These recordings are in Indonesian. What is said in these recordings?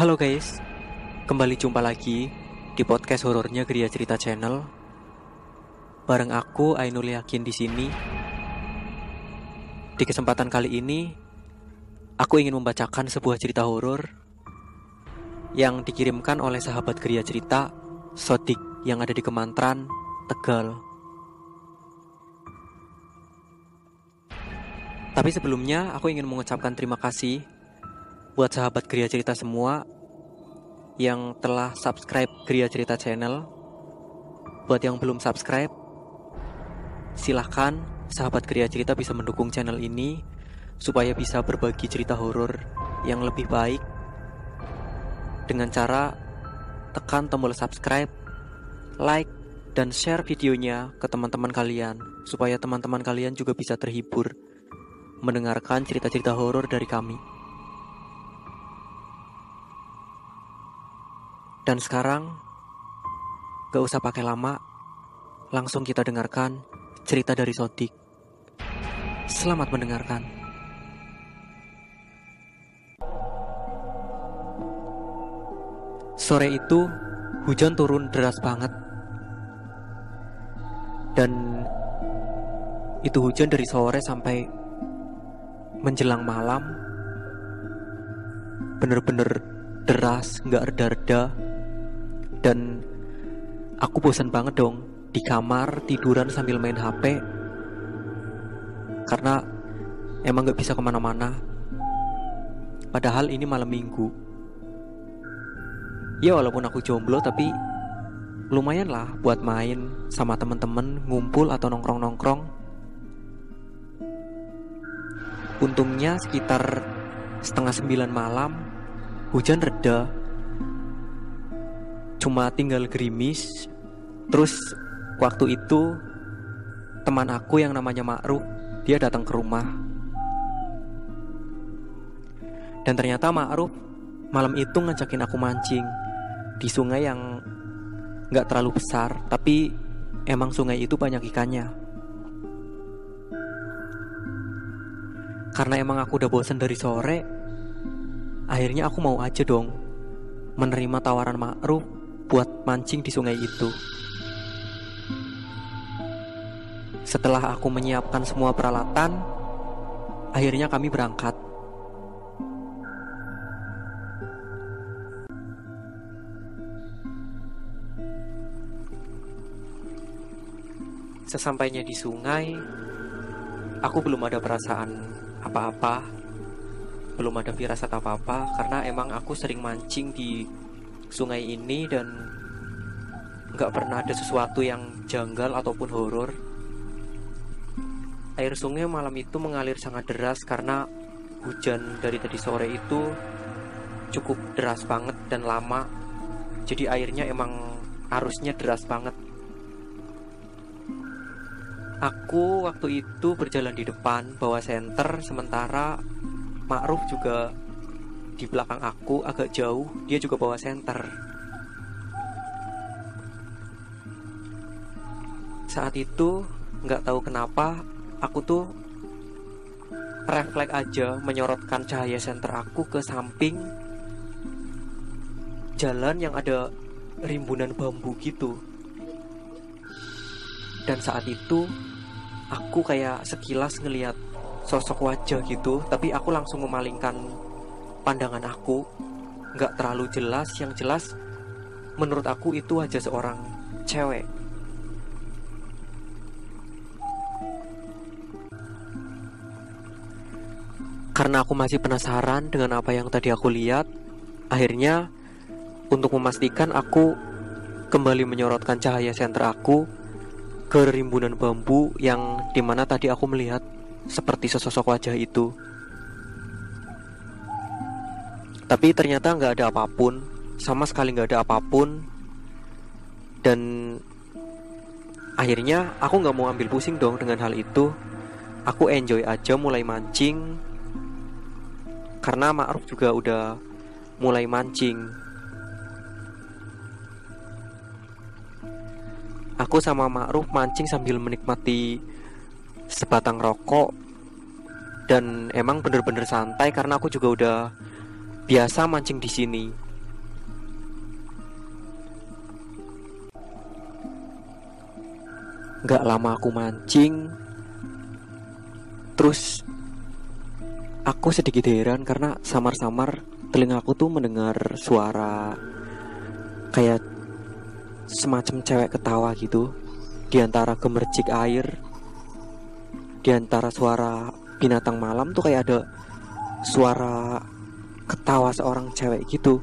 Halo guys, kembali jumpa lagi di podcast horornya Gria Cerita Channel. Bareng aku Ainul Yakin di sini. Di kesempatan kali ini, aku ingin membacakan sebuah cerita horor yang dikirimkan oleh sahabat Gria Cerita, Sodik yang ada di Kemantran, Tegal. Tapi sebelumnya aku ingin mengucapkan terima kasih buat sahabat Gria Cerita semua yang telah subscribe Gria Cerita Channel. Buat yang belum subscribe, silahkan sahabat Gria Cerita bisa mendukung channel ini supaya bisa berbagi cerita horor yang lebih baik dengan cara tekan tombol subscribe, like, dan share videonya ke teman-teman kalian supaya teman-teman kalian juga bisa terhibur mendengarkan cerita-cerita horor dari kami. Dan sekarang, gak usah pakai lama, langsung kita dengarkan cerita dari Sodik. Selamat mendengarkan. Sore itu, hujan turun deras banget. Dan itu hujan dari sore sampai menjelang malam. Bener-bener deras, nggak reda-reda. Dan aku bosan banget dong di kamar tiduran sambil main HP. Karena emang nggak bisa ke mana-mana. Padahal ini malam minggu. Ya walaupun aku jomblo tapi lumayan lah buat main sama temen-temen ngumpul atau nongkrong-nongkrong. Untungnya sekitar setengah sembilan malam hujan reda cuma tinggal gerimis. Terus waktu itu teman aku yang namanya Ma'ruf dia datang ke rumah. Dan ternyata Ma'ruf malam itu ngajakin aku mancing di sungai yang nggak terlalu besar tapi emang sungai itu banyak ikannya. Karena emang aku udah bosen dari sore akhirnya aku mau aja dong menerima tawaran Ma'ruf buat mancing di sungai itu. Setelah aku menyiapkan semua peralatan, akhirnya kami berangkat. Sesampainya di sungai, aku belum ada perasaan apa-apa, belum ada firasat apa-apa karena emang aku sering mancing di sungai ini dan nggak pernah ada sesuatu yang janggal ataupun horor. Air sungai malam itu mengalir sangat deras karena hujan dari tadi sore itu cukup deras banget dan lama. Jadi airnya emang arusnya deras banget. Aku waktu itu berjalan di depan bawa senter sementara Ma'ruf juga di belakang aku agak jauh dia juga bawa senter. Saat itu nggak tahu kenapa aku tuh refleks aja menyorotkan cahaya senter aku ke samping jalan yang ada rimbunan bambu gitu. Dan saat itu aku kayak sekilas ngelihat sosok wajah gitu, tapi aku langsung memalingkan pandangan aku nggak terlalu jelas yang jelas menurut aku itu aja seorang cewek karena aku masih penasaran dengan apa yang tadi aku lihat akhirnya untuk memastikan aku kembali menyorotkan cahaya senter aku ke rimbunan bambu yang di mana tadi aku melihat seperti sesosok wajah itu. Tapi ternyata nggak ada apa pun, sama sekali nggak ada apa pun. Dan akhirnya aku nggak mau ambil pusing dong dengan hal itu. Aku enjoy aja mulai mancing. Karena Ma'ruf juga udah mulai mancing. Aku sama Ma'ruf mancing sambil menikmati sebatang rokok dan emang bener-bener santai karena aku juga udah biasa mancing di sini. Gak lama aku mancing, terus aku sedikit heran karena samar-samar telinga aku tuh mendengar suara kayak semacam cewek ketawa gitu di antara gemercik air di antara suara binatang malam tuh kayak ada suara ketawa seorang cewek gitu.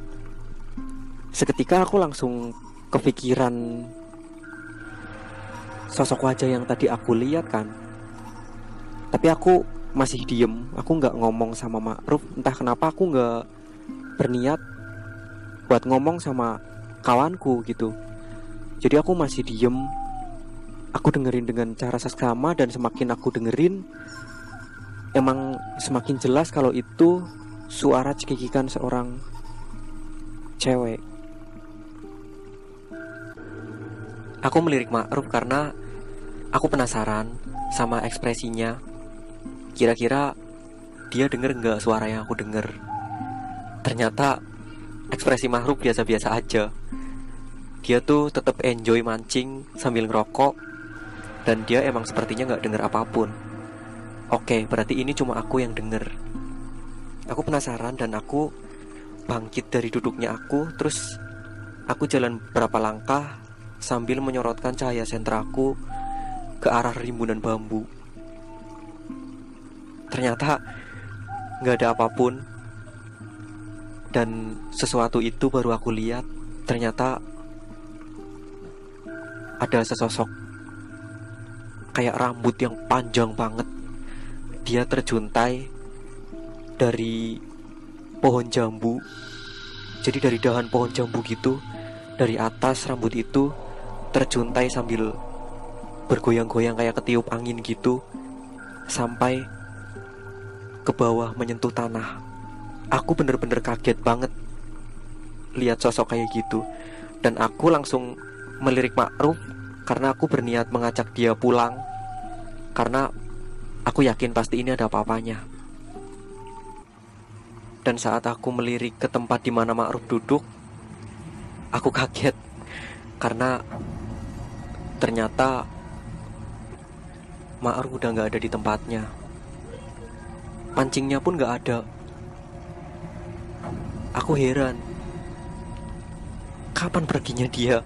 Seketika aku langsung kepikiran sosok wajah yang tadi aku lihat kan. Tapi aku masih diem Aku nggak ngomong sama Ma'ruf Entah kenapa aku nggak berniat buat ngomong sama kawanku gitu. Jadi aku masih diem. Aku dengerin dengan cara seksama dan semakin aku dengerin Emang semakin jelas kalau itu suara cekikikan seorang cewek Aku melirik Ma'ruf karena aku penasaran sama ekspresinya. Kira-kira dia denger nggak suara yang aku denger. Ternyata ekspresi Ma'ruf biasa-biasa aja. Dia tuh tetap enjoy mancing sambil ngerokok dan dia emang sepertinya nggak denger apa pun. Oke, berarti ini cuma aku yang denger. Aku penasaran dan aku bangkit dari duduknya aku, terus aku jalan berapa langkah sambil menyorotkan cahaya sentraku ke arah rimbunan bambu. Ternyata nggak ada apa pun dan sesuatu itu baru aku lihat ternyata ada sesosok kayak rambut yang panjang banget dia terjuntai dari pohon jambu jadi dari dahan pohon jambu gitu dari atas rambut itu terjuntai sambil bergoyang-goyang kayak ketiup angin gitu sampai ke bawah menyentuh tanah. Aku bener-bener kaget banget lihat sosok kayak gitu dan aku langsung melirik Ma'ruf karena aku berniat mengajak dia pulang karena aku yakin pasti ini ada apa-apanya. Dan saat aku melirik ke tempat di mana Ma'ruf duduk, aku kaget. Karena Ternyata Ma'ruf udah gak ada di tempatnya. Pancingnya pun gak ada. Aku heran Kapan perginya dia?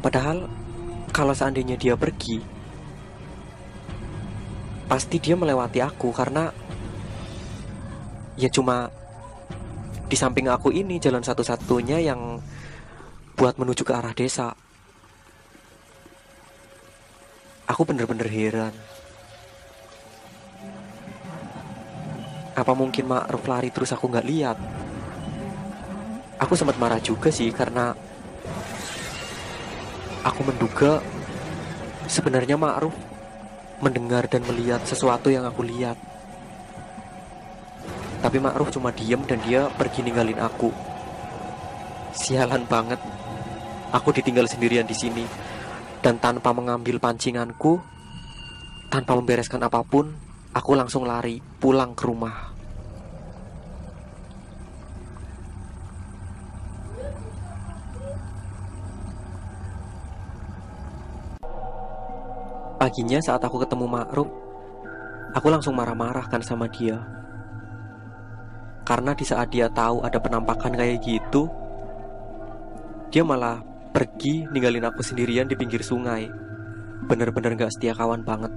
Padahal Kalau seandainya dia pergi Pasti dia melewati aku karena Ya cuma Di samping aku ini jalan satu-satunya yang Buat menuju ke arah desa Aku bener-bener heran. Apa mungkin Ma'ruf lari terus aku nggak lihat? Aku sempat marah juga sih karena aku menduga sebenarnya Ma'ruf mendengar dan melihat sesuatu yang aku lihat. Tapi Ma'ruf cuma diem dan dia pergi ninggalin aku. Sialan banget. Aku ditinggal sendirian di sini dan tanpa mengambil pancinganku, tanpa membereskan apa pun, aku langsung lari pulang ke rumah. Paginya saat aku ketemu Ma'ruf, aku langsung marah-marah kan sama dia. Karena di saat dia tahu ada penampakan kayak gitu, dia malah Pergi ninggalin aku sendirian di pinggir sungai. Bener-bener gak setia kawan banget.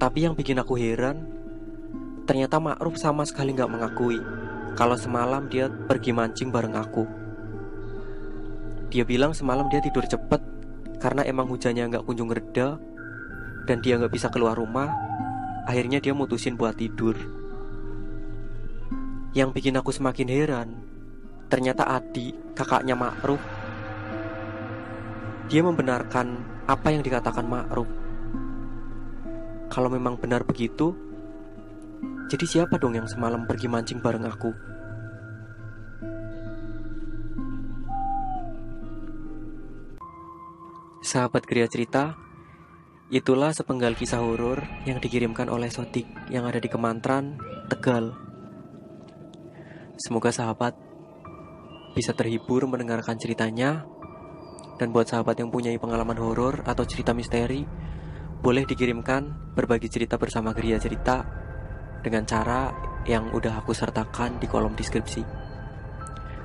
Tapi yang bikin aku heran Ternyata Ma'ruf sama sekali gak mengakui Kalau semalam dia pergi mancing bareng aku. Dia bilang semalam dia tidur cepet Karena emang hujannya gak kunjung reda Dan dia gak bisa keluar rumah. Akhirnya dia mutusin buat tidur Yang bikin aku semakin heran Ternyata Adi, kakaknya Ma'ruf, dia membenarkan apa yang dikatakan Ma'ruf. Kalau memang benar begitu, jadi siapa dong yang semalam pergi mancing bareng aku? Sahabat Kriya Cerita, itulah sepenggal kisah horor yang dikirimkan oleh Sodik yang ada di Kemantran, Tegal. Semoga sahabat bisa terhibur mendengarkan ceritanya Dan buat sahabat yang punya pengalaman horor atau cerita misteri, boleh dikirimkan berbagi cerita bersama Gria Cerita dengan cara yang udah aku sertakan di kolom deskripsi.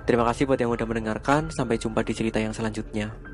Terima kasih buat yang udah mendengarkan, sampai jumpa di cerita yang selanjutnya.